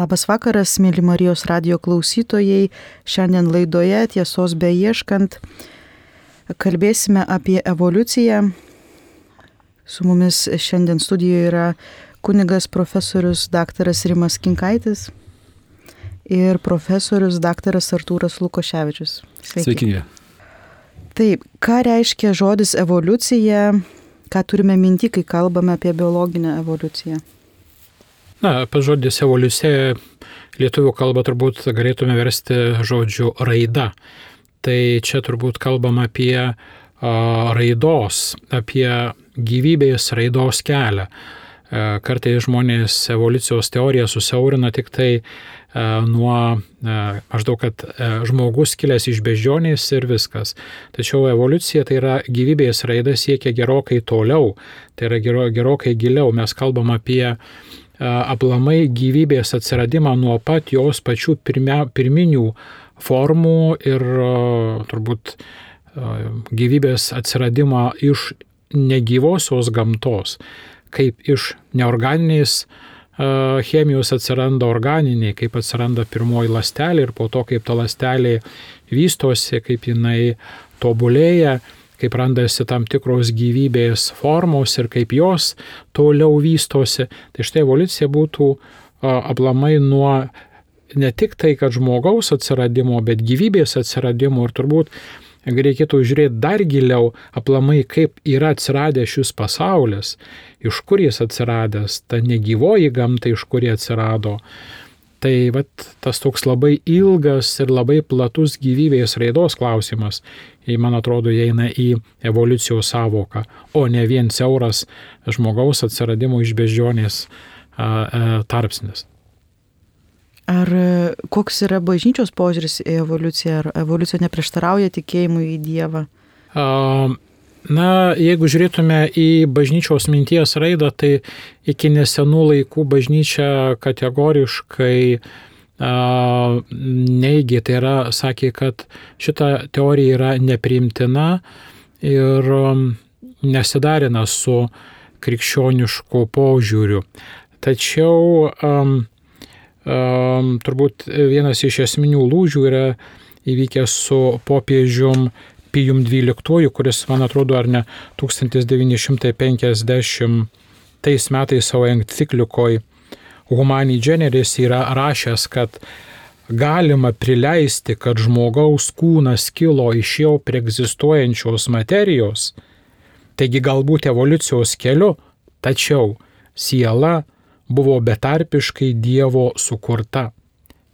Labas vakaras, mėly Marijos radio klausytojai. Šiandien laidoje tiesos beieškant kalbėsime apie evoliuciją. Su mumis šiandien studijoje yra kunigas profesorius dr. Rimas Kinkaitis ir profesorius dr. Artūras Lukoševičius. Sveiki. Sveiki. Taip, ką reiškia žodis evoliucija, ką turime minti, kai kalbame apie biologinę evoliuciją? Na, pas žodis evoliucija lietuvių kalbą turbūt galėtume versti žodžiu raida. Tai čia turbūt kalbam apie a, raidos, apie gyvybės raidos kelią. E, kartais žmonės evoliucijos teoriją susiaurina tik tai e, nuo maždaug, kad žmogus kilęs iš beždžionės ir viskas. Tačiau evoliucija tai yra gyvybės raida siekia gerokai toliau, tai yra gero, gerokai giliau. Mes kalbam apie aplamai gyvybės atsiradimą nuo pat jos pačių pirmia, pirminių formų ir turbūt gyvybės atsiradimą iš negyvosios gamtos. Kaip iš neorganinės chemijos atsiranda organiniai, kaip atsiranda pirmoji lastelė ir po to, kaip ta lastelė vystosi, kaip jinai tobulėja, kaip randasi tam tikros gyvybės formos ir kaip jos toliau vystosi. Tai štai evoliucija būtų aplamai nuo ne tik tai, kad žmogaus atsiradimo, bet gyvybės atsiradimo ir turbūt reikėtų žiūrėti dar giliau, aplamai kaip yra atsiradęs šis pasaulis, iš kur jis atsiradęs, ta negyvoji gamta, iš kur jie atsirado. Tai vat, tas toks labai ilgas ir labai platus gyvybės raidos klausimas, man atrodo, įeina į evoliucijos savoką, o ne vien siauras žmogaus atsiradimo iš bežionės tarpsnis. Ar e, koks yra bažnyčios požiūris į evoliuciją, ar evoliucija neprieštarauja tikėjimui į Dievą? Na, jeigu žiūrėtume į bažnyčios minties raidą, tai iki nesenų laikų bažnyčia kategoriškai neigė, tai yra, sakė, kad šita teorija yra nepriimtina ir nesidarina su krikščionišku požiūriu. Tačiau um, um, turbūt vienas iš esminių lūžių yra įvykęs su popiežium Pijum XII, kuris, man atrodo, ar ne 1950 metais savo enciklikoje Humani Generis yra rašęs, kad galima prileisti, kad žmogaus kūnas kilo iš jau preegzistuojančios materijos, taigi galbūt evoliucijos keliu, tačiau siela buvo betarpiškai Dievo sukurta.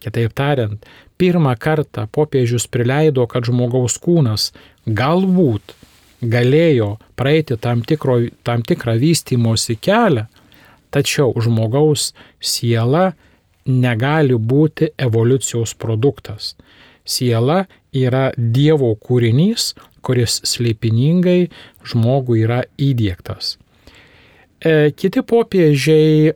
Kitaip tariant, pirmą kartą popiežius prileido, kad žmogaus kūnas galbūt galėjo praeiti tam, tikro, tam tikrą vystimosi kelią, tačiau žmogaus siela negali būti evoliucijos produktas. Siela yra Dievo kūrinys, kuris slėpiningai žmogui yra įdėktas. E, kiti popiežiai,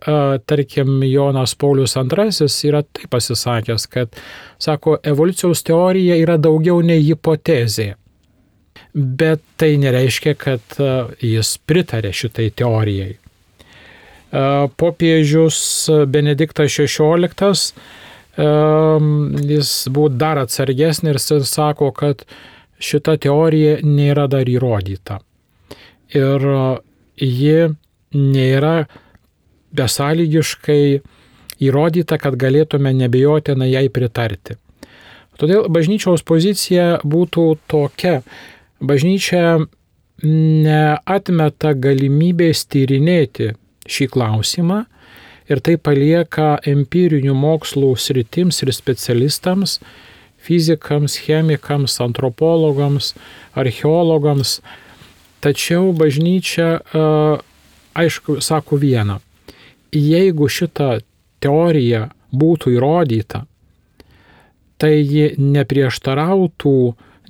tarkim Jonas Paulius II, yra taip pasisakęs, kad, sako, evoliucijos teorija yra daugiau nei hipotezė. Bet tai nereiškia, kad jis pritarė šitai teorijai. Popiežius Benediktas XVI, jis buvo dar atsargesnis ir sako, kad šita teorija nėra dar įrodyta. Ir ji nėra besąlygiškai įrodyta, kad galėtume nebejotinai jai pritarti. Todėl bažnyčiaus pozicija būtų tokia. Bažnyčia neatmeta galimybės tyrinėti šį klausimą ir tai palieka empirinių mokslų sritims ir specialistams, fizikams, chemikams, antropologams, archeologams. Tačiau bažnyčia aišku, sako vieną. Jeigu šita teorija būtų įrodyta, tai ji neprieštarautų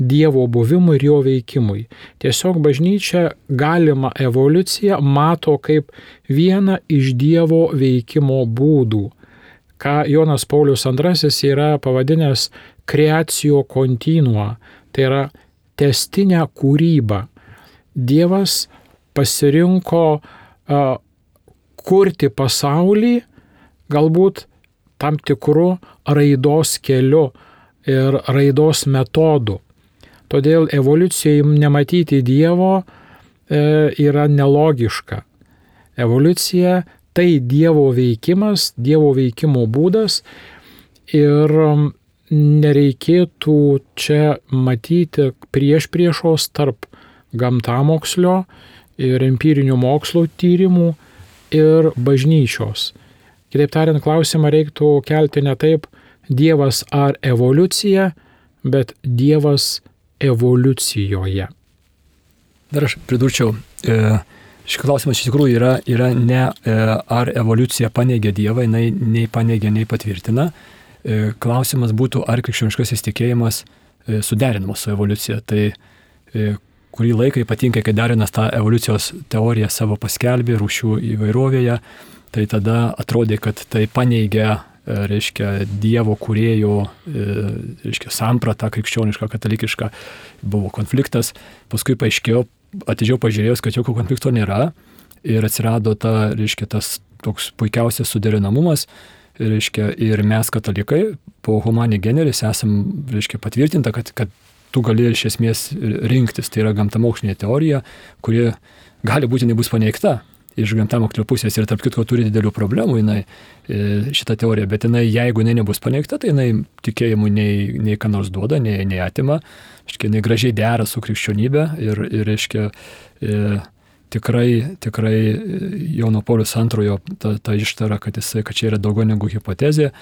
Dievo buvimui ir jo veikimui. Tiesiog bažnyčia galima evoliuciją mato kaip vieną iš Dievo veikimo būdų, ką Jonas Paulius II yra pavadinęs kreacijo kontinua, tai yra testinę kūrybą. Dievas pasirinko kurti pasaulį galbūt tam tikrų raidos keliu ir raidos metodų. Todėl evoliucijai nematyti Dievo e, yra nelogiška. Evoliucija tai Dievo veikimas, Dievo veikimo būdas ir nereikėtų čia matyti prieš priešos tarp gamtamokslio ir empirinių mokslo tyrimų ir bažnyčios. Kitaip tariant, klausimą reiktų kelti ne taip Dievas ar evoliucija, bet Dievas evoliucijoje. Dar aš pridurčiau, e, šis klausimas iš tikrųjų yra, yra ne e, ar evoliucija paneigia Dievą, jinai nei paneigia, nei patvirtina. E, klausimas būtų, ar krikščioniškasis tikėjimas suderinamas su evoliucija. Tai kurį laiką, ypatingai kai Darinas tą evoliucijos teoriją savo paskelbė rūšių įvairovėje, tai tada atrodė, kad tai paneigia, reiškia, Dievo kuriejų, e, reiškia, sampratą krikščionišką, katalikišką, buvo konfliktas, paskui paaiškėjo, atidžiau pažiūrėjus, kad jokio konflikto nėra ir atsirado ta, reiškia, tas toks puikiausias suderinamumas, reiškia, ir mes katalikai po humanį generis esam, reiškia, patvirtinta, kad, kad tu gali iš esmės rinktis. Tai yra gamtamokslinė teorija, kuri gali būti nebus paneigta iš gamtamokslio pusės ir tarp kitko turi didelių problemų jinai, e, šitą teoriją, bet jinai, jeigu jinai nebus paneigta, tai jinai tikėjimų nei, nei ką nors duoda, nei, nei atima, iškia, jinai gražiai dera su krikščionybė ir, ir reiškia, e, tikrai, tikrai Jono Paulius antrojo ta, ta ištara, kad, jisai, kad čia yra daugiau negu hipotezė,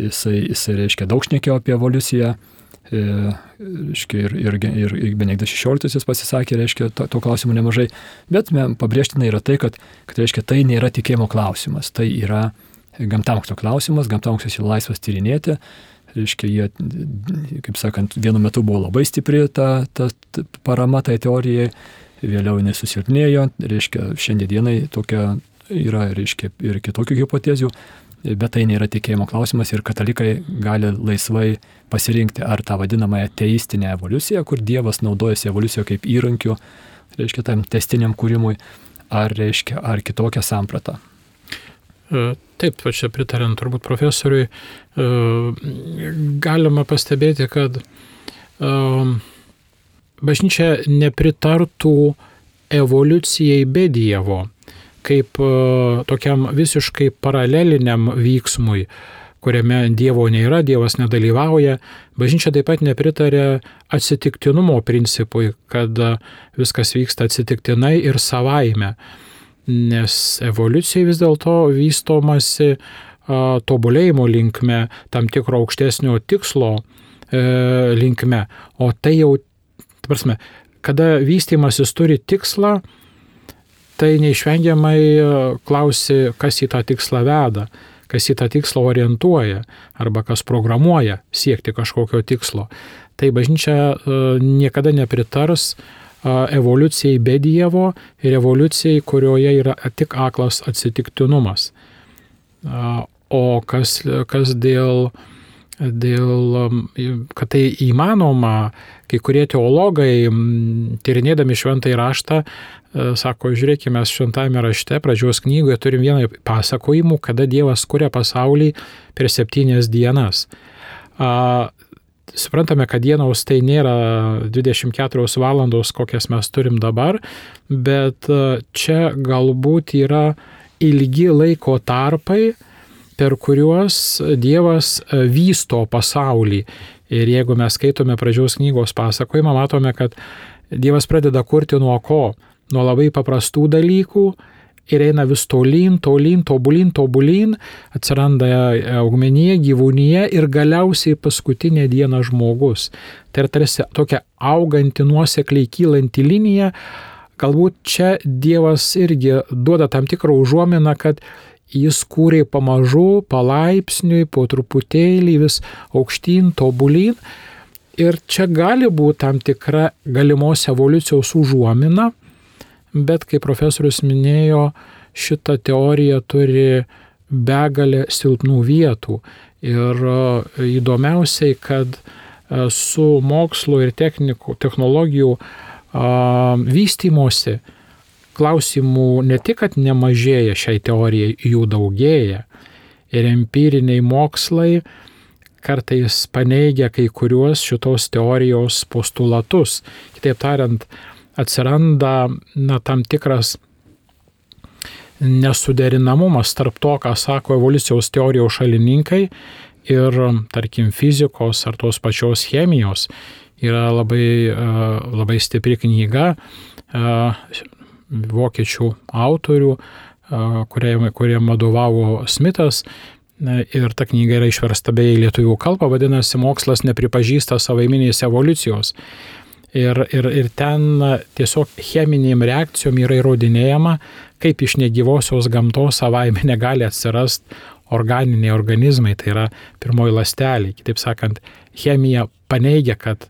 jisai, jisai reiškia daug šnekėjo apie evoliuciją, E, reiškia, ir, ir, ir, ir Benediktas XVI pasisakė, reiškia, to, to klausimų nemažai, bet pabrėžtina yra tai, kad, kad reiškia, tai nėra tikėjimo klausimas, tai yra gamtamokslio klausimas, gamtamokslis yra laisvas tyrinėti, reiškia, jie, kaip sakant, vienu metu buvo labai stipri ta, ta, ta parama tai teorijai, vėliau jinai susilpnėjo, reiškia, šiandienai tokia yra, reiškia, ir kitokių hipotezių, bet tai nėra tikėjimo klausimas ir katalikai gali laisvai pasirinkti ar tą vadinamąją teistinę evoliuciją, kur Dievas naudojasi evoliuciją kaip įrankiu, reiškia, tam testiniam kūrimui, ar, reiškia, ar kitokią sampratą. E, taip, čia pritarant turbūt profesoriui, e, galima pastebėti, kad e, bažnyčia nepritartų evoliucijai be Dievo kaip e, tokiam visiškai paraleliniam vyksmui, kuriame Dievo nėra, Dievas nedalyvauja. Bažnyčia taip pat nepritarė atsitiktinumo principui, kad viskas vyksta atsitiktinai ir savaime, nes evoliucija vis dėlto vystomasi a, tobulėjimo linkme, tam tikro aukštesnio tikslo e, linkme. O tai jau, prasme, kada vystimasis turi tikslą, tai neišvengiamai e, klausi, kas į tą tikslą veda, kas į tą tikslą orientuoja arba kas programuoja siekti kažkokio tikslo. Tai bažnyčia e, niekada nepritars e, evoliucijai be Dievo ir evoliucijai, kurioje yra tik aklas atsitiktinumas. O kas, kas dėl, dėl, kad tai įmanoma, kai kurie teologai, tyrinėdami šventąjį raštą, E, sako, žiūrėkime, šventame rašte, pradžios knygoje turim vieną pasakojimų, kada Dievas kuria pasaulį per septynias dienas. A, suprantame, kad dienos tai nėra 24 valandos, kokias mes turim dabar, bet e, čia galbūt yra ilgi laiko tarpai, per kuriuos Dievas e, vysto pasaulį. Ir jeigu mes skaitome pradžios knygos pasakojimą, matome, kad Dievas pradeda kurti nuo ko? nuo labai paprastų dalykų ir eina vis tolyn, tolyn, tobulyn, tobulyn, atsiranda augmenija, gyvūnyje ir galiausiai paskutinė diena žmogus. Tai yra tarsi tokia auganti nuosekliai kylanti linija, galbūt čia Dievas irgi duoda tam tikrą užuominą, kad jis kūrė pamažu, palaipsniui, po truputėlį vis aukštyn, tobulyn. Ir čia gali būti tam tikra galimos evoliucijos užuomina, bet kaip profesorius minėjo, šita teorija turi begalę silpnų vietų. Ir e, įdomiausiai, kad e, su mokslo ir technikų, technologijų vystymosi klausimų ne tik, kad nemažėja šiai teorijai, jų daugėja. ir empiriniai mokslai kartais paneigia kai kuriuos šitos teorijos postulatus. Kitaip tariant, atsiranda na, tam tikras nesuderinamumas tarp to, ką sako evoliucijos teorijos šalininkai ir, tarkim, fizikos ar tos pačios chemijos. Yra labai, labai stipri knyga vokiečių autorių, kurie, kurie vadovavo Smithas. Ir ta knyga yra išversta beje į lietuvių kalbą, vadinasi, mokslas nepripažįsta savaiminės evoliucijos. Ir, ir, ir ten tiesiog cheminiam reakcijom yra įrodinėjama, kaip iš negyvosios gamtos savaime negali atsirasti organiniai organizmai, tai yra pirmoji lastelė. Kitaip sakant, chemija paneigia, kad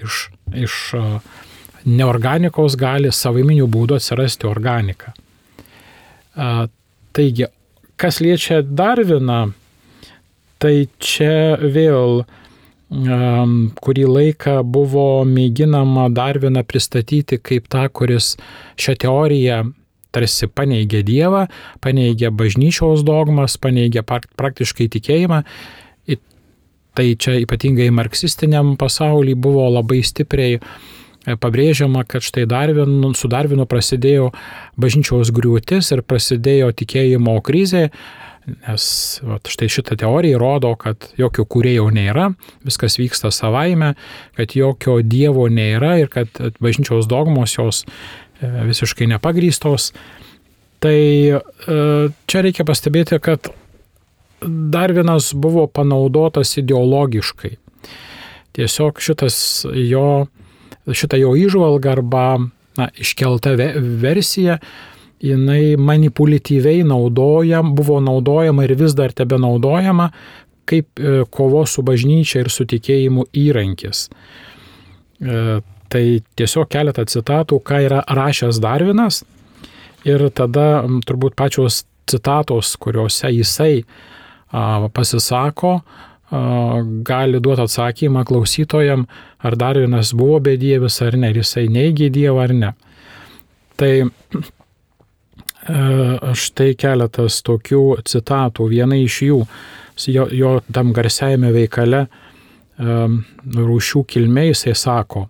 iš, iš neorganikos gali savaiminių būdų atsirasti organika. Taigi, kas liečia Darviną, tai čia vėl kurį laiką buvo mėginama Darviną pristatyti kaip tą, kuris šią teoriją tarsi paneigia Dievą, paneigia bažnyčios dogmas, paneigia praktiškai tikėjimą. Tai čia ypatingai marksistiniam pasaulyje buvo labai stipriai E, pabrėžiama, kad štai Darvinu, su Darvinu prasidėjo bažnyčios griūtis ir prasidėjo tikėjimo krizė, nes vat, štai šitą teoriją rodo, kad jokio kūrėjo nėra, viskas vyksta savaime, kad jokio dievo nėra ir kad bažnyčios dogmos jos e, visiškai nepagrystos. Tai e, čia reikia pastebėti, kad Darvinas buvo panaudotas ideologiškai. Tiesiog šitas jo šitą jo įžvalgą arba na, iškelta versija, jinai manipuliatyviai naudojam, buvo naudojama ir vis dar tebe naudojama kaip e, kovos su bažnyčia ir su tikėjimu įrankis. E, tai tiesiog keletą citatų, ką yra rašęs Darvinas ir tada turbūt pačios citatos, kuriuose jisai pasisako, gali duoti atsakymą klausytojam, ar dar vienas buvo bedievis ar ne, ar jisai neigė Dievą ar ne. Tai štai keletas tokių citatų, viena iš jų, jo, jo tam garsiajame veikale rūšių kilmė jisai sako,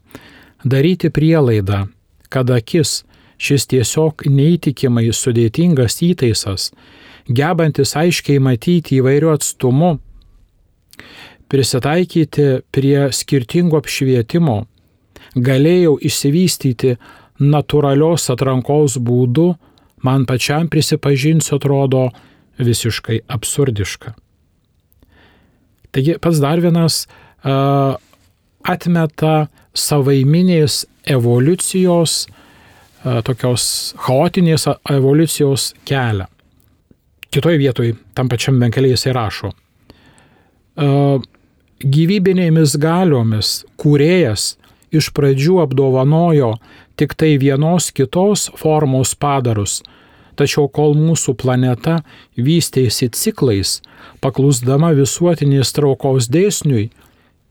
daryti prielaidą, kad akis šis tiesiog neįtikimai sudėtingas įtaisas, gebantis aiškiai matyti įvairių atstumų, prisitaikyti prie skirtingo apšvietimo, galėjau išsivystyti natūralios atrankos būdu, man pačiam prisipažinsiu atrodo visiškai absurdiška. Taigi pats Darvinas uh, atmeta savaiminės evoliucijos, uh, tokios chaotinės evoliucijos kelią. Kitoje vietoje, tam pačiam benkelėje jisai rašo, uh, gyvybinėmis galiomis kūrėjas iš pradžių apdovanojo tik tai vienos kitos formos padarus, tačiau kol mūsų planeta vystėsi ciklais, paklusdama visuotinės traukos dėsniui,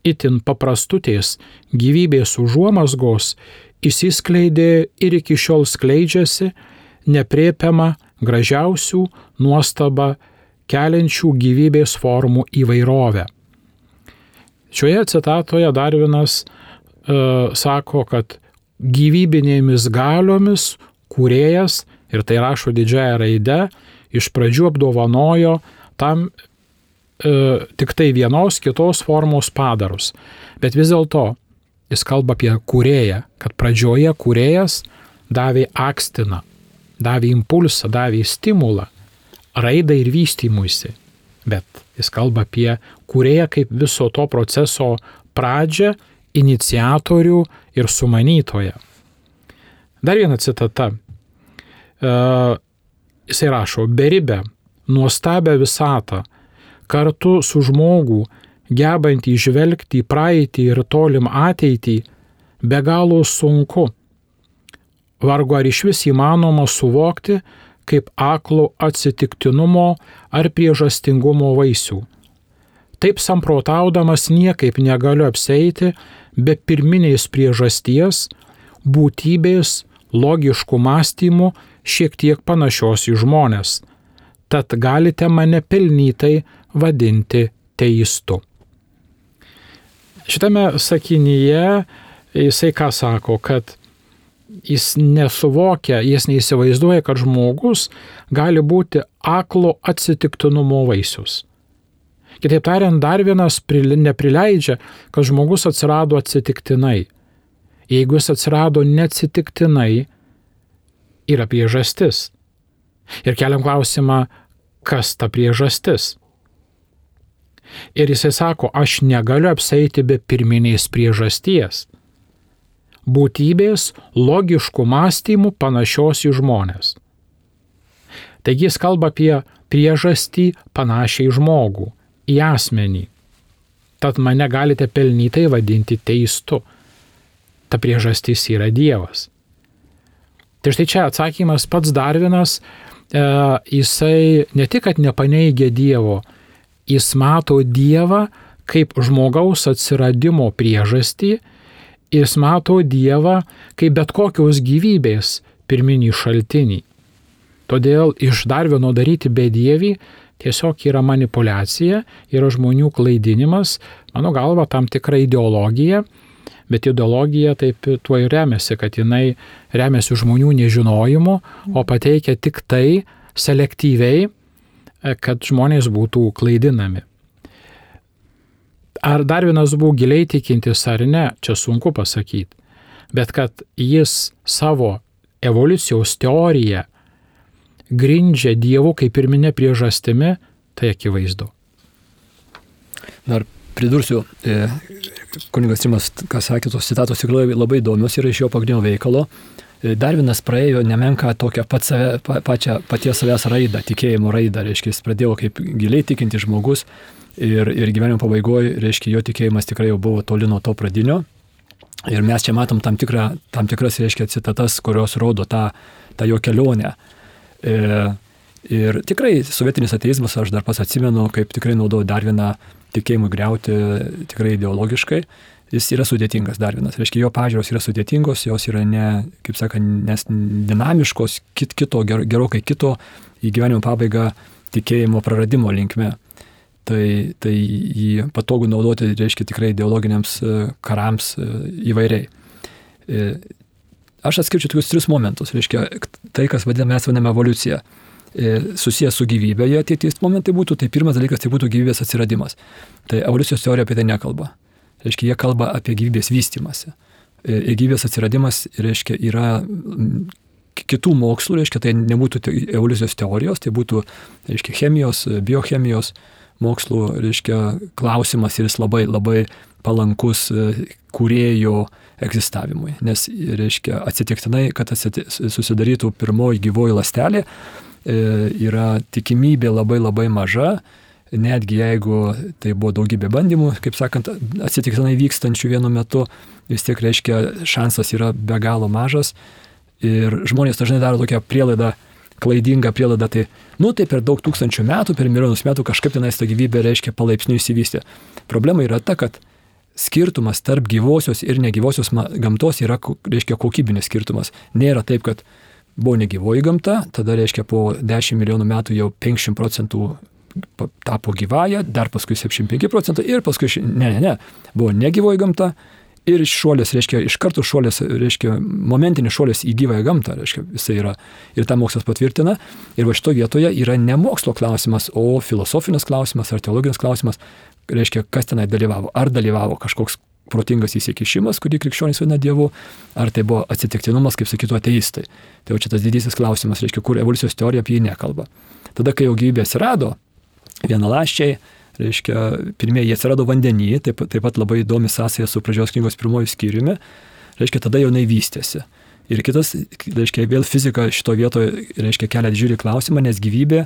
itin paprastutės gyvybės užuomasgos įsiskleidė ir iki šiol skleidžiasi nepriepiama gražiausių nuostabą keliančių gyvybės formų įvairovę. Šioje citatoje Darvinas uh, sako, kad gyvybinėmis galiomis kūrėjas, ir tai rašo didžiąją raidę, iš pradžių apdovanojo tam uh, tik tai vienos kitos formos padarus. Bet vis dėlto jis kalba apie kūrėją, kad pradžioje kūrėjas davė akstiną, davė impulsą, davė stimulą raidai ir vystymuisi. Bet jis kalba apie kurėją kaip viso to proceso pradžią, iniciatorių ir sumanytoją. Dar viena citata. Uh, jisai rašo, beribę, nuostabę visatą, kartu su žmogu, gebantį žvelgti į praeitį ir tolim ateitį, be galo sunku. Vargu ar iš vis įmanoma suvokti, kaip aklo atsitiktinumo ar priežastingumo vaisių. Taip samprotaudamas niekaip negaliu apseiti be pirminės priežasties, būtybės, logiškų mąstymų šiek tiek panašios į žmonės. tad galite mane pelnytai vadinti teistu. Šitame sakinyje jisai ką sako, kad jis nesuvokia, jis neįsivaizduoja, kad žmogus gali būti aklo atsitiktinumo vaisius. Kitaip tariant, dar vienas neprileidžia, kad žmogus atsirado atsitiktinai. Jeigu jis atsirado neatsitiktinai, yra priežastis. Ir keliam klausimą, kas ta priežastis. Ir jisai sako, aš negaliu apseiti be pirminės priežasties būtybės logiškų mąstymų panašios į žmonės. Taigi jis kalba apie priežastį panašiai žmogų, į asmenį. Tad mane galite pelnytai vadinti teistu. Ta priežastis yra Dievas. Tai štai čia atsakymas pats Darvinas, e, jisai ne tik, kad nepaneigia Dievo, jis mato Dievą kaip žmogaus atsiradimo priežastį jis mato Dievą kaip bet kokios gyvybės pirminį šaltinį. Todėl iš dar vieno daryti bedievį tiesiog yra manipulacija, yra žmonių klaidinimas, mano galva, tam tikra ideologija, bet ideologija taip tuo ir remiasi, kad jinai remiasi žmonių nežinojimu, o pateikia tik tai selektyviai, kad žmonės būtų klaidinami. Ar Darvinas buvo giliai tikintis ar ne, čia sunku pasakyti. Bet kad jis savo evoliucijos teoriją grindžia Dievu kaip pirminė priežastimi, tai akivaizdu. Dar pridursiu, e, kunigas Rimas, ką sakė, tos citatos tikrai labai įdomios yra iš jo pagrindinio veikalo. E, Darvinas praėjo nemenka tokią pat save, pa, pačią paties savęs raidą, tikėjimo raidą, reiškia, jis pradėjo kaip giliai tikinti žmogus, ir, ir gyvenimo pabaigoje, reiškia, jo tikėjimas tikrai jau buvo toli nuo to pradinio. Ir mes čia matom tam, tikrą, tam tikras, reiškia, citatas, kurios rodo tą, tą jo kelionę. E, ir tikrai sovietinis ateizmas, aš dar pas atsimenu, kaip tikrai naudoju dar vieną tikėjimui greuti, tikrai ideologiškai. Jis yra sudėtingas dar vienas. Reiškia, jo pažiūros yra sudėtingos, jos yra ne, kaip sakant, nes dinamiškos, kit, kito, ger, gerokai kito į gyvenimo pabaigą tikėjimo praradimo linkme tai, tai jį patogu naudoti, reiškia, tikrai ideologiniams e, karams e, įvairiai. E, aš atskirčiau tokius tris momentus, reiškia, tai, kas vadiname, mes vadiname evoliucija. Susijęs su gyvybė, jie trys momentai būtų, tai pirmas dalykas tai būtų gyvybės atsiradimas. Tai evoliucijos teorija apie tai nekalba. Reiškia, jie kalba apie gyvybės vystimąsi. Ir gyvybės atsiradimas, reiškia, yra kitų mokslų, reiškia, tai nebūtų evoliucijos teorijos, tai būtų, reiškia, chemijos, biochemijos, mokslų, reiškia, klausimas ir jis labai labai palankus e, kūrėjo egzistavimui. Nes, reiškia, atsitiktinai, kad susidarytų pirmoji gyvoji lastelė, e, yra tikimybė labai labai maža, netgi jeigu tai buvo daugybė bandymų, kaip sakant, atsitiktinai vykstančių vienu metu, vis tiek reiškia, šansas yra be galo mažas. Ir žmonės dažnai daro tokią prielaidą, klaidinga prielaida, tai, nu, tai per daug tūkstančių metų, per milijonus metų kažkaip tenais ta gyvybė, reiškia, palaipsniui įsivystė. Problema yra ta, kad skirtumas tarp gyvosios ir negyvosios gamtos yra, reiškia, kokybinis skirtumas. Nėra taip, kad buvo negyvoji gamta, tada, reiškia, po 10 milijonų metų jau 50 procentų tapo gyvąją, dar paskui 75 procentų ir paskui, ne, ne, ne, buvo negyvoji gamta, ir šuolis, reiškia, iš karto šuolis, reiškia, momentinis šuolis į gyvąją gamtą, reiškia, jisai yra. Ir tą mokslas patvirtina. Ir va šito vietoje yra ne mokslo klausimas, o filosofinis klausimas ar teologinis klausimas, reiškia, kas tenai dalyvavo. Ar dalyvavo kažkoks protingas įsikišimas, kurį krikščionys vadina Dievu, ar tai buvo atsitiktinumas, kaip sakytų ateistai. Tai jau čia tas didysis klausimas, reiškia, kur evoliucijos teorija apie jį nekalba. Tada, kai jau gyvybė atsirado, vienalaščiai, reiškia, pirmieji atsirado vandenį, taip, taip pat labai įdomi sąsaja su pradžios knygos pirmoju skyriumi, reiškia, tada jau jinai vystėsi. Ir kitas, reiškia, vėl fizika šito vietoje, reiškia, kelia didžiulį klausimą, nes gyvybė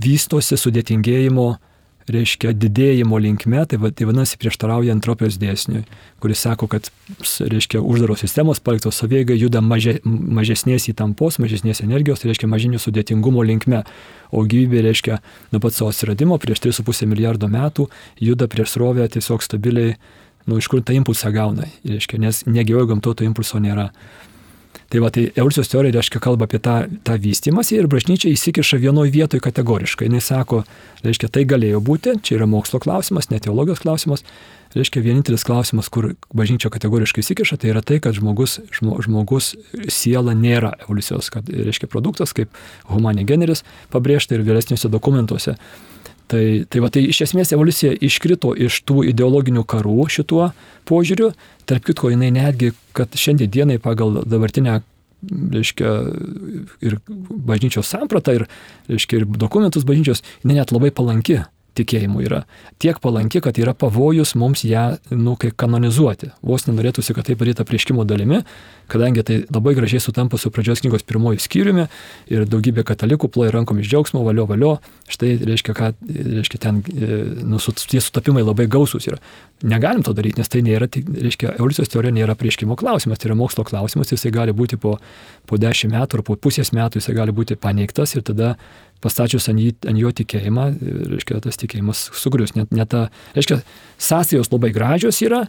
vystosi sudėtingėjimo reiškia, didėjimo linkme, tai, va, tai vadinasi prieštarauja entropijos dėsniui, kuris sako, kad, reiškia, uždaros sistemos paliktos savieigai juda maže, mažesnės įtampos, mažesnės energijos, tai reiškia, mažinių sudėtingumo linkme, o gyvybė, reiškia, nuo pat savo atsiradimo prieš 3,5 milijardo metų juda prieš srovę tiesiog stabiliai, nu, iš kur tą impulsą gauna, reiškia, nes negyvojo gamto to impulso nėra. Tai va, tai evoliucijos teorija reiškia kalba apie tą, tą vystimąsi ir bažnyčia įsikiša vienoje vietoje kategoriškai. Jis sako, reiškia, tai galėjo būti, čia yra mokslo klausimas, ne teologijos klausimas. Reiškia, vienintelis klausimas, kur bažnyčia kategoriškai įsikiša, tai yra tai, kad žmogus, žmo, žmogus siela nėra evoliucijos, kad, reiškia, produktas, kaip humani generis pabrėžta ir vėlesniuose dokumentuose. Tai, tai, va, tai iš esmės evoliucija iškrito iš tų ideologinių karų šituo požiūriu. Tarp kitko, jinai netgi, kad šiandien dienai pagal dabartinę reiškia, ir bažnyčios sampratą, ir, reiškia, ir dokumentus bažnyčios, jinai net labai palanki tikėjimu yra tiek palanki, kad yra pavojus mums ją, nu, kai kanonizuoti. Vos nenorėtųsi, kad tai padaryta prieškimo dalimi, kadangi tai labai gražiai sutampa su pradžios knygos pirmoji skyriumi ir daugybė katalikų ploja rankom iš džiaugsmo, valio, valio. Štai reiškia, kad reiškia, ten e, nu, tie sutapimai labai gausus yra. Negalim to daryti, nes tai nėra, reiškia, evoliucijos teorija nėra prieškimo klausimas, tai yra mokslo klausimas, jisai gali būti po, po dešimt metų ar po pusės metų, jisai gali būti paneigtas ir tada pastačius ant, jį, ant jo tikėjimą, reiškia, tas tikėjimas sugrius. Net, net ta, reiškia, sąsajos labai gražios yra,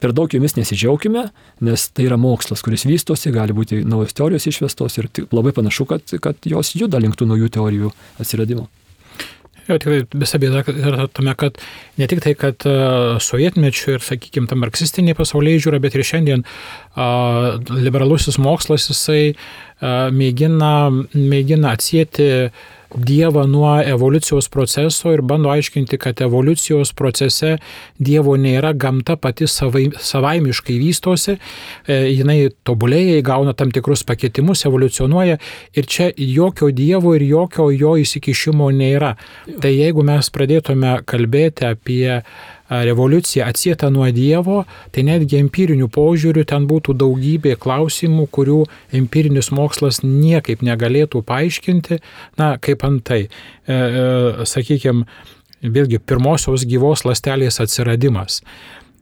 per daug jomis nesidžiaugime, nes tai yra mokslas, kuris vystosi, gali būti naujos teorijos išvestos ir labai panašu, kad, kad jos juda link tų naujų teorijų atsiradimo. Jo, tikrai visa bėda yra tame, kad ne tik tai, kad uh, sovietmečių ir, sakykime, ta marksistinė pasaulyje žiūra, bet ir šiandien uh, liberalusis mokslas jisai uh, mėgina, mėgina atsėti uh, Dievą nuo evoliucijos proceso ir bando aiškinti, kad evoliucijos procese Dievo nėra, gamta pati savai, savaimiškai vystosi, e, jinai tobulėja, įgauna tam tikrus paketimus, evoliucionuoja ir čia jokio Dievo ir jokio jo įsikišimo nėra. Tai jeigu mes pradėtume kalbėti apie revoliucija atsieta nuo Dievo, tai netgi empirinių požiūrių ten būtų daugybė klausimų, kurių empirinis mokslas niekaip negalėtų paaiškinti, na, kaip antai, e, e, sakykime, vėlgi pirmosios gyvos lastelės atsiradimas.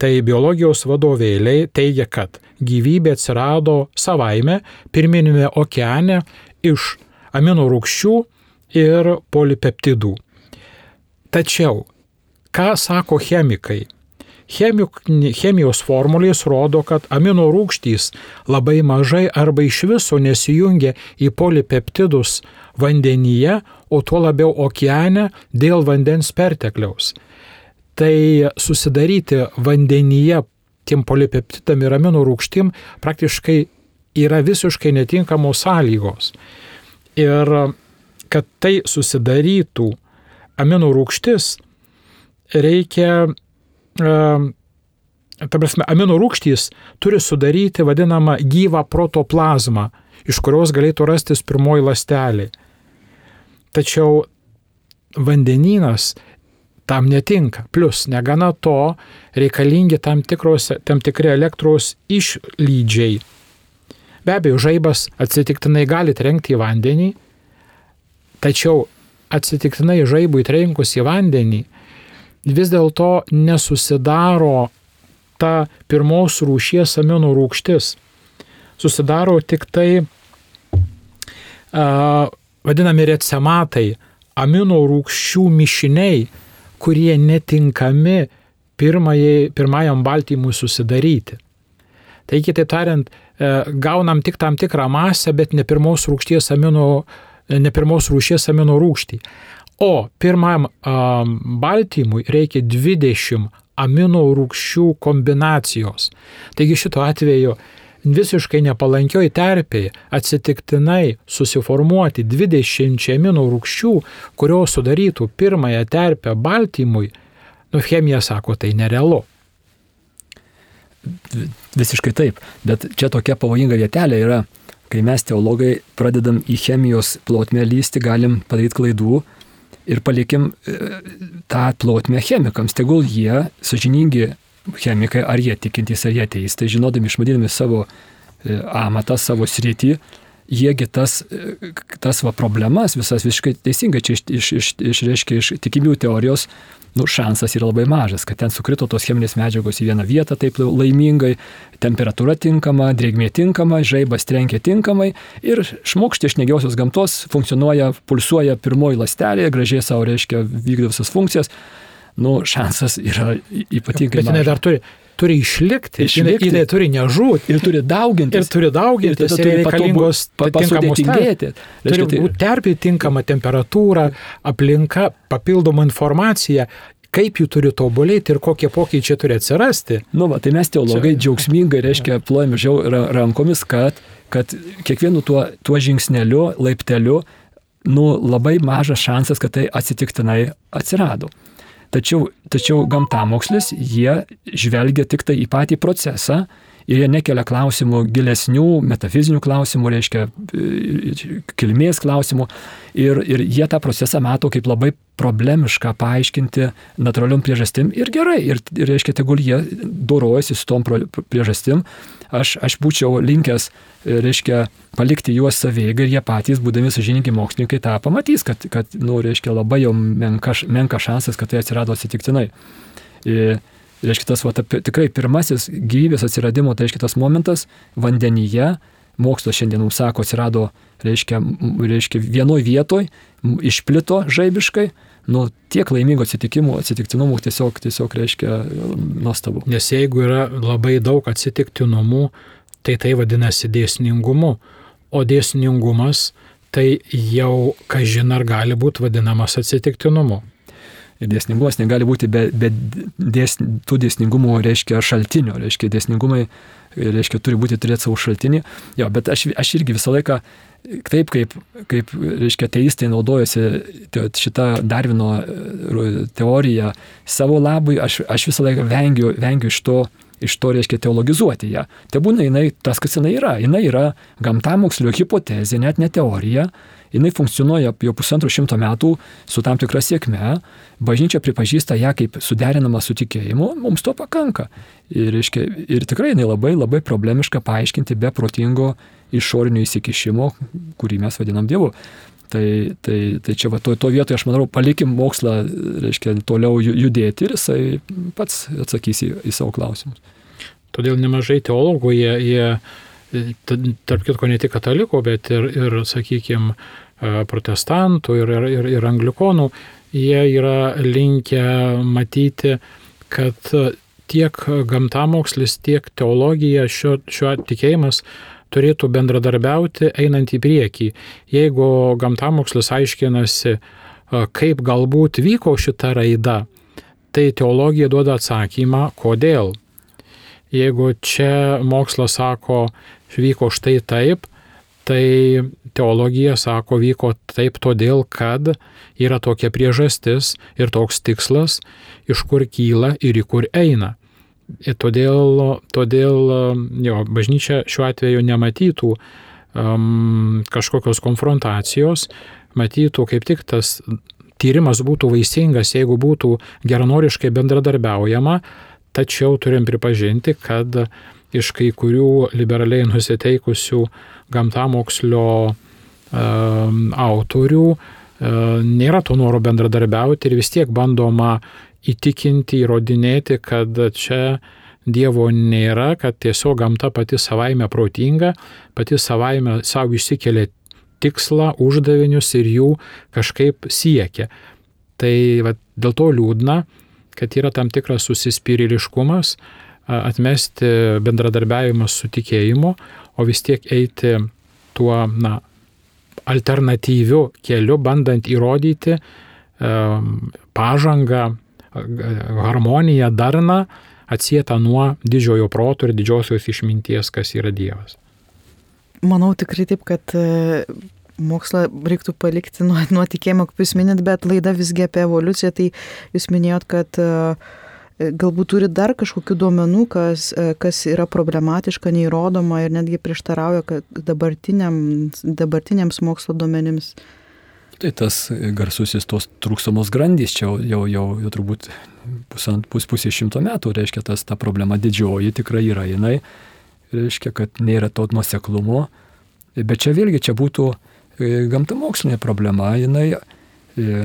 Tai biologijos vadovėliai teigia, kad gyvybė atsirado savaime pirminėme okeane iš amino rūkščių ir polipeptidų. Tačiau Ką sako chemikai? Chemik, chemijos formulės rodo, kad amino rūgštys labai mažai arba iš viso nesijungia į polipeptidus vandenyje, o tuo labiau okeane dėl vandens pertekliaus. Tai susidaryti vandenyje tiem polipeptidam ir amino rūgštim praktiškai yra visiškai netinkamos sąlygos. Ir kad tai susidarytų amino rūgštis, reikia, ta prasme, amino rūgštys turi sudaryti vadinamą gyvą protoplazmą, iš kurios galėtų rastis pirmoji lastelė. Tačiau vandenynas tam netinka. Plus, negana to, reikalingi tam, tikros, tam tikri elektros išlydžiai. Be abejo, žaibas atsitiktinai gali trenkti į vandenį, tačiau atsitiktinai žaibui trenkus į vandenį, vis dėlto nesusidaro ta pirmos rūšies amino rūgštis. Susidaro tik tai a, vadinami recematai, amino rūgščių mišiniai, kurie netinkami pirmajai, pirmajam baltymui susidaryti. Tai kitaip tariant, e, gaunam tik tam tikrą masę, bet ne pirmos rūgšties amino, ne pirmos rūšies amino rūgštį. O pirmam um, baltymui reikia 20 amino rūkščių kombinacijos. Taigi šito atveju visiškai nepalankioj terpėje atsitiktinai susiformuoti 20 amino rūkščių, kurios sudarytų pirmąją terpę baltymui, nu chemija sako, tai nerealu. Visiškai taip, bet čia tokia pavojinga vietelė yra, kai mes teologai pradedam į chemijos plotmę lysti, galim padaryti klaidų, ir palikim e, tą plotmę chemikams. Tegul jie, sažiningi chemikai, ar jie tikintys, ar jie ateistai, žinodami, išmanydami savo e, amatą, savo sritį, jiegi tas, e, tas va problemas visas visiškai teisingai čia išreiškia iš, iš, iš, iš, iš tikimių teorijos nu, šansas yra labai mažas, kad ten sukrito tos cheminės medžiagos į vieną vietą taip laimingai, temperatūra tinkama, drėgmė tinkama, žaibas trenkia tinkamai ir šmokštė iš negiausios gamtos funkcionuoja, pulsuoja pirmoji lastelė, gražiai savo reiškia vykdo visas funkcijas. Nu, šansas yra ypatingai. Bet jinai dar turi, turi išlikti, Išlikti. jinai, turi nežūti. Ir turi daugintis. Ir turi daugintis, tada ir turi reikalingos pasudėtingėti. Turi tai- būti terpė tinkama temperatūra, aplinka, papildoma informacija, kaip jų turi tobulėti ir kokie pokyčiai turi atsirasti. Nu, va, tai mes teologai džiaugsmingai, reiškia, plojame žiau ra- rankomis, kad, kad kiekvienu tuo, tuo žingsneliu, laipteliu, nu, labai mažas šansas, kad tai atsitiktinai atsirado. Tačiau, tačiau gamtamokslis, jie žvelgia tik tai į patį procesą ir jie nekelia klausimų gilesnių, metafizinių klausimų, reiškia, e, kilmės klausimų. Ir, ir jie tą procesą mato kaip labai problemišką paaiškinti natūraliom priežastim ir gerai. Ir, ir reiškia, tegul jie dorojasi su tom priežastim. Aš, aš būčiau linkęs, e, reiškia, palikti juos savėgai ir jie patys, būdami sažininkai mokslininkai, tą pamatys, kad, kad nu, reiškia, labai jau menka, menka šansas, kad tai atsirado atsitiktinai. Ir, reiškia, tas va, tikrai pirmasis gyvybės atsiradimo, tai reiškia tas momentas vandenyje, mokslas šiandien mums sako, atsirado, reiškia, reiškia vienoje vietoje, išplito žaibiškai, nu tiek laimingų atsitikimų, atsitiktinumų tiesiog, tiesiog reiškia nuostabu. Nes jeigu yra labai daug atsitiktinumų, tai tai vadinasi dėsningumu. O dėsningumas tai jau, kažin ar gali būti vadinamas atsitiktinumu. Dėsningumas negali būti be, be dės, tų dėsningumų, reiškia, šaltinio. Reiškia, dėsningumai, reiškia, turi būti turėti savo šaltinį. Jo, bet aš, aš irgi visą laiką, taip kaip, kaip reiškia, teistai naudojasi šitą Darvino e, teoriją savo labui, aš, aš visą laiką vengiu, vengiu iš to iš to reiškia teologizuoti ją. Te būna jinai tas, kas jinai yra. Jinai yra gamtamokslio hipotezė, net ne teorija. Jinai funkcionuoja jau pusantro šimto metų su tam tikra sėkme. Bažnyčia pripažįsta ją kaip suderinamą su tikėjimu, mums to pakanka. Ir, reiškia, ir tikrai jinai labai labai problemiška paaiškinti be protingo išorinio įsikišimo, kurį mes vadinam Dievu. Tai, tai, tai čia va to, to vietoje aš manau, palikim mokslą, reiškia, toliau ju- judėti ir jisai pats atsakys į, į savo klausimus. Todėl nemažai teologų, jie, jie tarp kitko ne tik katalikų, bet ir, ir sakykime, protestantų ir, ir, ir, ir anglikonų, jie yra linkę matyti, kad tiek gamtamokslis, tiek teologija, šio, šiuo tikėjimas turėtų bendradarbiauti einant į priekį. Jeigu gamtamokslis aiškinasi, kaip galbūt vyko šita raida, tai teologija duoda atsakymą, kodėl. Jeigu čia mokslas sako, vyko štai taip, tai teologija sako, vyko taip todėl, kad yra tokia priežastis ir toks tikslas, iš kur kyla ir į kur eina. Ir todėl, todėl jo, bažnyčia šiuo atveju nematytų um, kažkokios konfrontacijos, matytų kaip tik tas tyrimas būtų vaisingas, jeigu būtų geranoriškai bendradarbiaujama, tačiau turim pripažinti, kad iš kai kurių liberaliai nusiteikusių gamtamokslio um, autorių uh, nėra to noro bendradarbiauti ir vis tiek bandoma įtikinti, įrodinėti, kad čia Dievo nėra, kad tiesiog gamta pati savaime protinga, pati savaime savo išsikelia tikslą, uždavinius ir jų kažkaip siekia. Tai va, dėl to liūdna, kad yra tam tikras susispyriliškumas, atmesti bendradarbiavimą su tikėjimu, o vis tiek eiti tuo, na, alternatyviu keliu, bandant įrodyti pažangą, harmoniją, darną, atsietą nuo didžiojo proto ir didžiosios išminties, kas yra Dievas. Manau tikrai taip, kad e, mokslą reiktų palikti nuo, nuo tikėjimo, kaip jūs minėt, bet laida visgi apie evoliuciją, tai jūs minėjot, kad e, galbūt turi dar kažkokių duomenų, kas, e, kas yra problematiška, neįrodoma ir netgi prieštarauja dabartiniam, dabartiniams mokslo duomenims. Tai tas garsusis tos trūksamos grandys čia jau, jau, jau, jau turbūt pusant pus, pusė šimto metų, reiškia, tas ta problema didžioji tikrai yra. Jinai, reiškia, kad nėra to nuoseklumo, bet čia vėlgi čia būtų e, gamtamokslinė problema, jinai, e,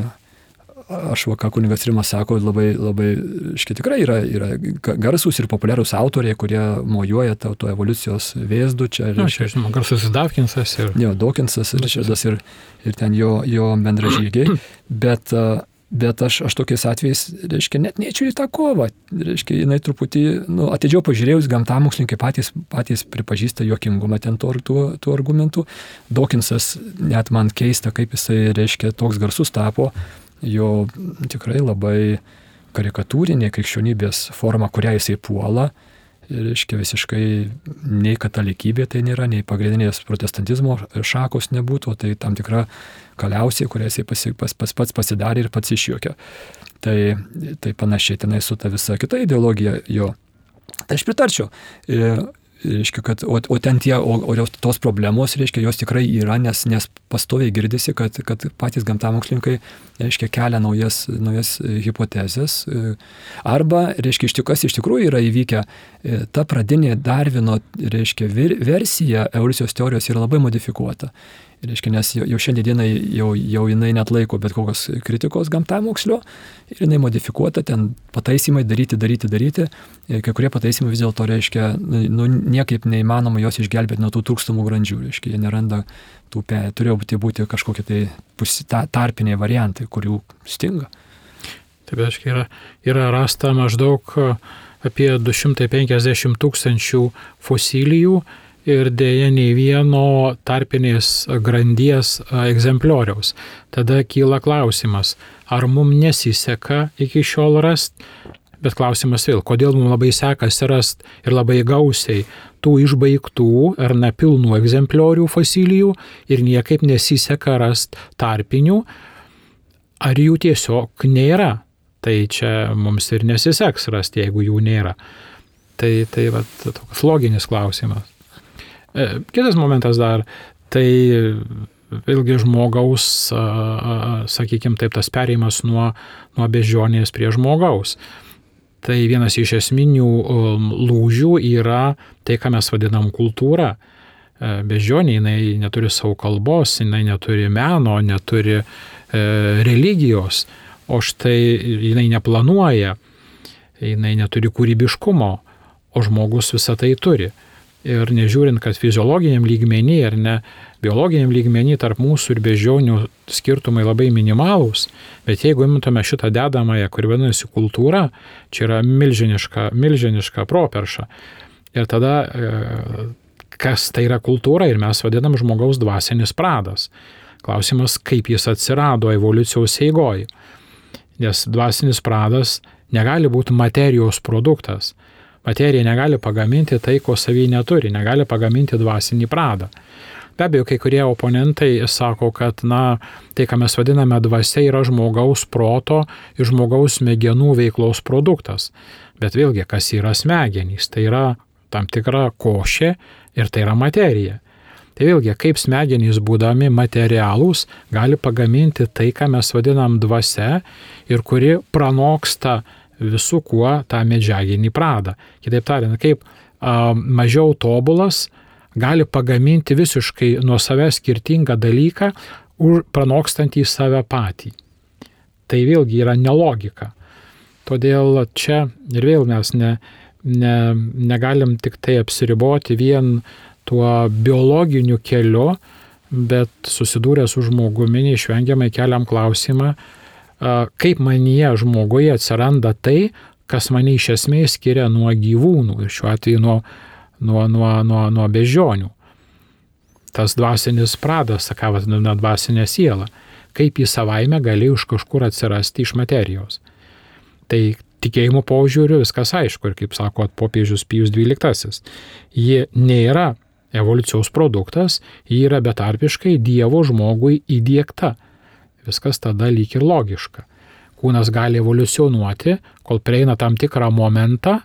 aš va, ką kunigas Rimas sako, labai, labai, reiškia, tikrai yra, yra garsus ir populiarūs autoriai, kurie mojuoja to, to evoliucijos vėzdų, čia, Na, čia, žinoma, garsusis Dawkinsas ir... Jo, Dawkinsas ir Richardas ir, ir ten jo, jo bendražygiai. Bet, a, Bet aš, aš tokiais atvejais, reiškia, net neįčiau į tą kovą. Reiškia, jinai truputį, nu, atidžiau pažiūrėjus, gamtamokslininkai patys, patys pripažįsta juokingumą ten tų, tų, tų argumentų. Dawkinsas net man keista, kaip jisai, reiškia, toks garsus tapo, jo tikrai labai karikatūrinė krikščionybės forma, kurią jisai puola, reiškia visiškai nei katalikybė tai nėra, nei pagrindinės protestantizmo šakos nebūtų, tai tam tikra kaliausiai, kurią jisai pasi, pas, pas, pats pasidarė ir pats išjuokė. Tai, tai panašiai tenai su ta visa kita ideologija jo. Tai aš pritarčiau. Reiškia, kad, o, o ten tie, o, o tos problemos, reiškia, jos tikrai yra, nes, nes pastoviai girdisi, kad, kad patys gamtamokslininkai, reiškia, kelia naujas, naujas hipotezės. Arba, reiškia, iš tikrųjų, iš tikrųjų yra įvykę, ta pradinė Darvino, reiškia, versija evoliucijos teorijos yra labai modifikuota. Reiškia, nes jau, šiandienai jau, jau jinai net laiko bet kokios kritikos gamtamokslio ir jinai modifikuota, ten pataisimai daryti, daryti, daryti. Ir kai kurie pataisimai vis dėlto reiškia, nu, niekaip neįmanoma jos išgelbėti nuo tų trūkstamų grandžių. Reiškia, jie neranda tų, turėjo būti, būti kažkokie tai pusi, ta, tarpiniai variantai, kurių stinga. Taip, aiškiai, yra, yra rasta maždaug apie 250 tūkstančių fosilijų ir dėja nei vieno tarpinės grandies egzemplioriaus. Tada kyla klausimas, ar mums nesiseka iki šiol rast, bet klausimas vėl, kodėl mums labai sekasi rast ir labai gausiai tų išbaigtų ar nepilnų egzempliorių fosilijų ir niekaip nesiseka rast tarpinių, ar jų tiesiog nėra. Tai čia mums ir nesiseks rasti, jeigu jų nėra. Tai, tai va, toks loginis klausimas. E, kitas momentas dar, tai vėlgi žmogaus, sakykime taip, tas perėjimas nuo, nuo bežionės prie žmogaus. Tai vienas iš esminių lūžių yra tai, ką mes vadinam kultūra. E, bežionė, jinai neturi savo kalbos, jinai neturi meno, neturi e, religijos, o štai jinai neplanuoja, jinai neturi kūrybiškumo, o žmogus visą tai turi. Ir nežiūrint, kad fiziologiniam lygmenį ar ne biologiniam lygmenį tarp mūsų ir bežionių skirtumai labai minimalūs, bet jeigu imtume šitą dedamąją, kuri vadinasi kultūra, čia yra milžiniška, milžiniška properša. Ir tada e, kas tai yra kultūra ir mes vadinam žmogaus dvasinis pradas. Klausimas, kaip jis atsirado evoliucijos eigoje. Nes dvasinis pradas negali būti materijos produktas. Materija negali pagaminti tai, ko savy neturi, negali pagaminti dvasinį pradą. Be abejo, kai kurie oponentai sako, kad, na, tai, ką mes vadiname dvasia, yra žmogaus proto ir žmogaus smegenų veiklos produktas. Bet vėlgi, kas yra smegenys? Tai yra tam tikra košė ir tai yra materija. Tai vėlgi, kaip smegenys būdami materialūs gali pagaminti tai, ką mes vadinam dvasia ir kuri pranoksta visų kuo tą medžiaginį pradą. Kitaip tariant, kaip a, mažiau tobulas gali pagaminti visiškai nuo savęs skirtingą dalyką, pranokstantį save patį. Tai vėlgi yra nelogika. Todėl čia ir vėl mes ne, ne, negalim tik tai apsiriboti vien tuo biologiniu keliu, bet susidūrę su žmogumi neišvengiamai keliam klausimą, kaip manyje žmoguje atsiranda tai, kas mane iš esmės skiria nuo gyvūnų ir šiuo atveju nuo, nuo, nuo, nuo, nuo bežionių. Tas dvasinis pradas, ką vadiname dvasinė siela, kaip jis savaime galėjo iš kažkur atsirasti iš materijos. Tai tikėjimo požiūriu viskas aišku ir kaip sako popiežius Pijus XII, ji nėra evoliucijos produktas, ji yra betarpiškai Dievo žmogui įdėkta viskas tada lyg ir logiška. Kūnas gali evoliucionuoti, kol prieina tam tikrą momentą,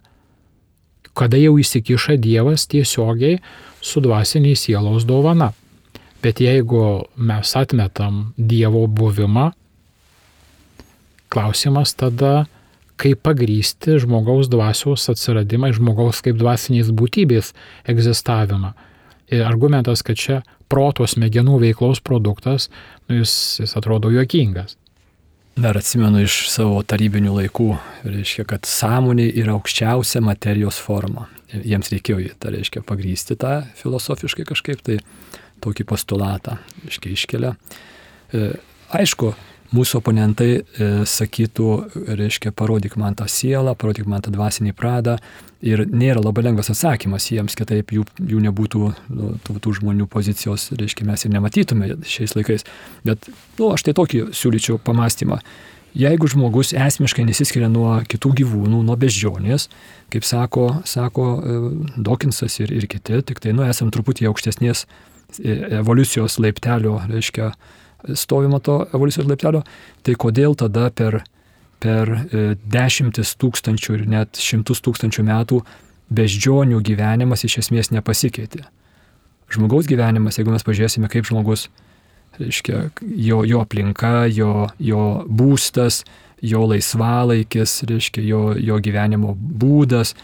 kada jau įsikiša Dievas tiesiogiai su dvasiniai sielos dovana. Bet jeigu mes atmetam Dievo buvimą, klausimas tada, kaip pagrysti žmogaus dvasios atsiradimą, žmogaus kaip dvasinės būtybės egzistavimą. Ir argumentas, kad čia proto smegenų veiklos produktas, nu, jis, jis atrodo juokingas. Dar atsimenu iš savo tarybinių laikų, reiškia, kad sąmonė yra aukščiausia materijos forma. Jiems reikėjo, tai reiškia, pagrysti tą filosofiškai kažkaip, tai tokį postulatą, reiškia, iškelia. E, aišku, mūsų oponentai e, sakytų, reiškia, parodyk man tą sielą, parodyk man tą dvasinį pradą. Ir nėra labai lengvas atsakymas jiems, kitaip jų, jų nebūtų nu, tų, tų žmonių pozicijos, reiškia, mes ir nematytume šiais laikais. Bet, nu, aš tai tokį siūlyčiau pamastymą. Jeigu žmogus esmiškai nesiskiria nuo kitų gyvūnų, nuo beždžionės, kaip sako, sako e, Dokinsas ir, ir kiti, tik tai, nu, esam truputį aukštesnės e, evoliucijos laiptelio, reiškia, stovimo to evoliucijos laiptelio, tai kodėl tada per, per e, dešimtis tūkstančių ir net šimtus tūkstančių metų beždžionių gyvenimas iš esmės nepasikeitė. Žmogaus gyvenimas, jeigu mes pažiūrėsime, kaip žmogus reiškia, jo, jo aplinka, jo, jo būstas, jo laisvalaikis, reiškia, jo, jo gyvenimo būdas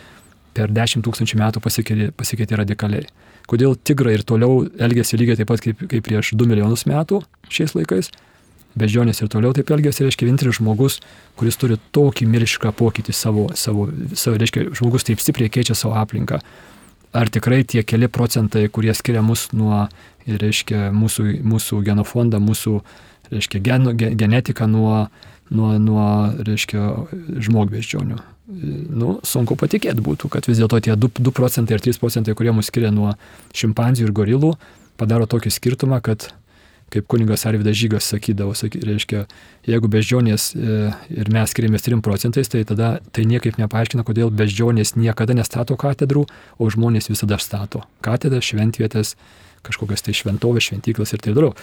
per 10 tūkstančių metų pasikeitė, pasikeitė radikaliai. Kodėl tigrai ir toliau elgėsi lygiai taip pat kaip, kaip prieš 2 milijonus metų šiais laikais, bežionės ir toliau taip elgėsi, reiškia, vienintelis žmogus, kuris turi tokį mirišką pokytį savo, savo, savo, reiškia, žmogus taip stipriai keičia savo aplinką. Ar tikrai tie keli procentai, kurie skiria mus nuo reiškia mūsų, mūsų genofondą, mūsų reiškia, gen, genetiką nuo, nuo, nuo reiškia, žmogbeždžionių. Nu, sunku patikėti būtų, kad vis dėlto tie 2, 2 procentai ir 3 procentai, kurie mus skiria nuo šimpanzių ir gorilų, padaro tokį skirtumą, kad kaip kuningas Arvidas Žygas sakydavo, saky, reiškia, jeigu beždžionės e, ir mes skiriamės 3 procentais, tai tada tai niekaip nepaaiškina, kodėl beždžionės niekada nestato katedrų, o žmonės visada stato katedras, šventvietės, kažkokias tai šventovės, šventyklas ir taip toliau.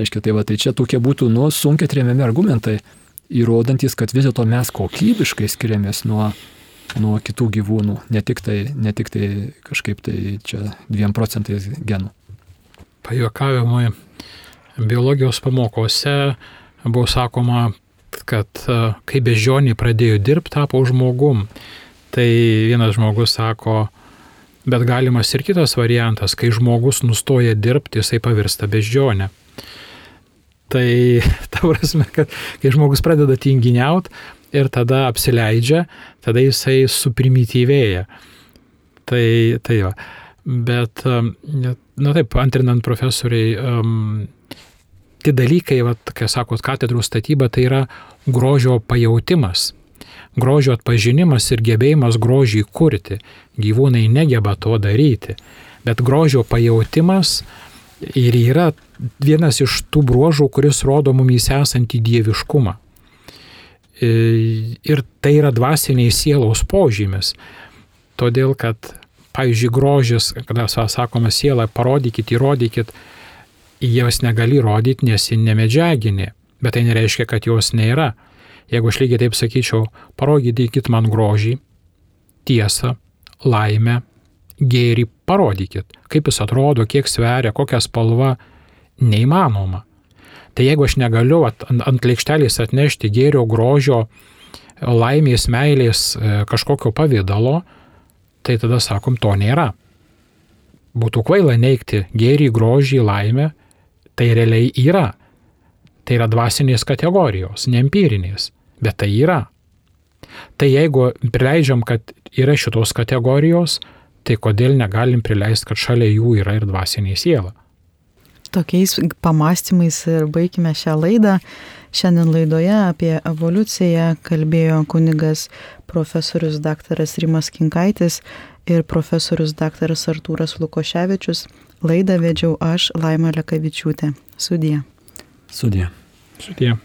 Aiškiai, tai va, tai čia tokie būtų, nu, sunkiai tremiami argumentai, įrodantis, kad vis dėlto mes kokybiškai skiriamės nuo, nuo kitų gyvūnų, ne tik tai, ne tik tai kažkaip tai čia dviem procentais genų. Pajokavimui biologijos pamokose buvo sakoma, kad e, kai bežionį pradėjo dirbti, tapo žmogum. Tai vienas žmogus sako, Bet galimas ir kitas variantas, kai žmogus nustoja dirbti, jisai pavirsta beždžionę. Tai ta prasme, kad kai žmogus pradeda tinginiauti ir tada apsileidžia, tada jisai suprimityvėja. Tai, tai jo. Bet, um, na taip, antrinant profesoriai, um, tie dalykai, va, kai sakot, katedrų statyba, tai yra grožio pajautimas grožio atpažinimas ir gebėjimas grožį kurti. Gyvūnai negeba to daryti. Bet grožio pajautimas ir yra vienas iš tų bruožų, kuris rodo mums esantį dieviškumą. E, ir tai yra dvasiniai sielos požymis. Todėl, kad, pavyzdžiui, grožis, kada sakoma siela, parodykit, įrodykit, jos negali rodyti, nes ji nemedžiaginė. Bet tai nereiškia, kad jos nėra. Jeigu aš lygiai taip sakyčiau, parodykit man grožį, tiesą, laimę, gėrį, parodykit, kaip jis atrodo, kiek sveria, kokia spalva, neįmanoma. Tai jeigu aš negaliu ant, ant lėkštelės atnešti gėrio, grožio, laimės, meilės e, kažkokio pavydalo, tai tada sakom, to nėra. Būtų kvaila neikti gėrį, grožį, laimę, tai realiai yra. Tai yra dvasinės kategorijos, ne empirinės, bet tai yra. Tai jeigu prileidžiam, kad yra šitos kategorijos, tai kodėl negalim prileisti, kad šalia jų yra ir dvasinė siela? Tokiais pamastymais ir baigime šią laidą. Šiandien laidoje apie evoliuciją kalbėjo kunigas profesorius dr. Rimas Kinkaitis ir profesorius dr. Artūras Lukoševičius. Laidą vedžiau aš, Laima Lekavičiūtė. Sudie. Sudie. Sudie.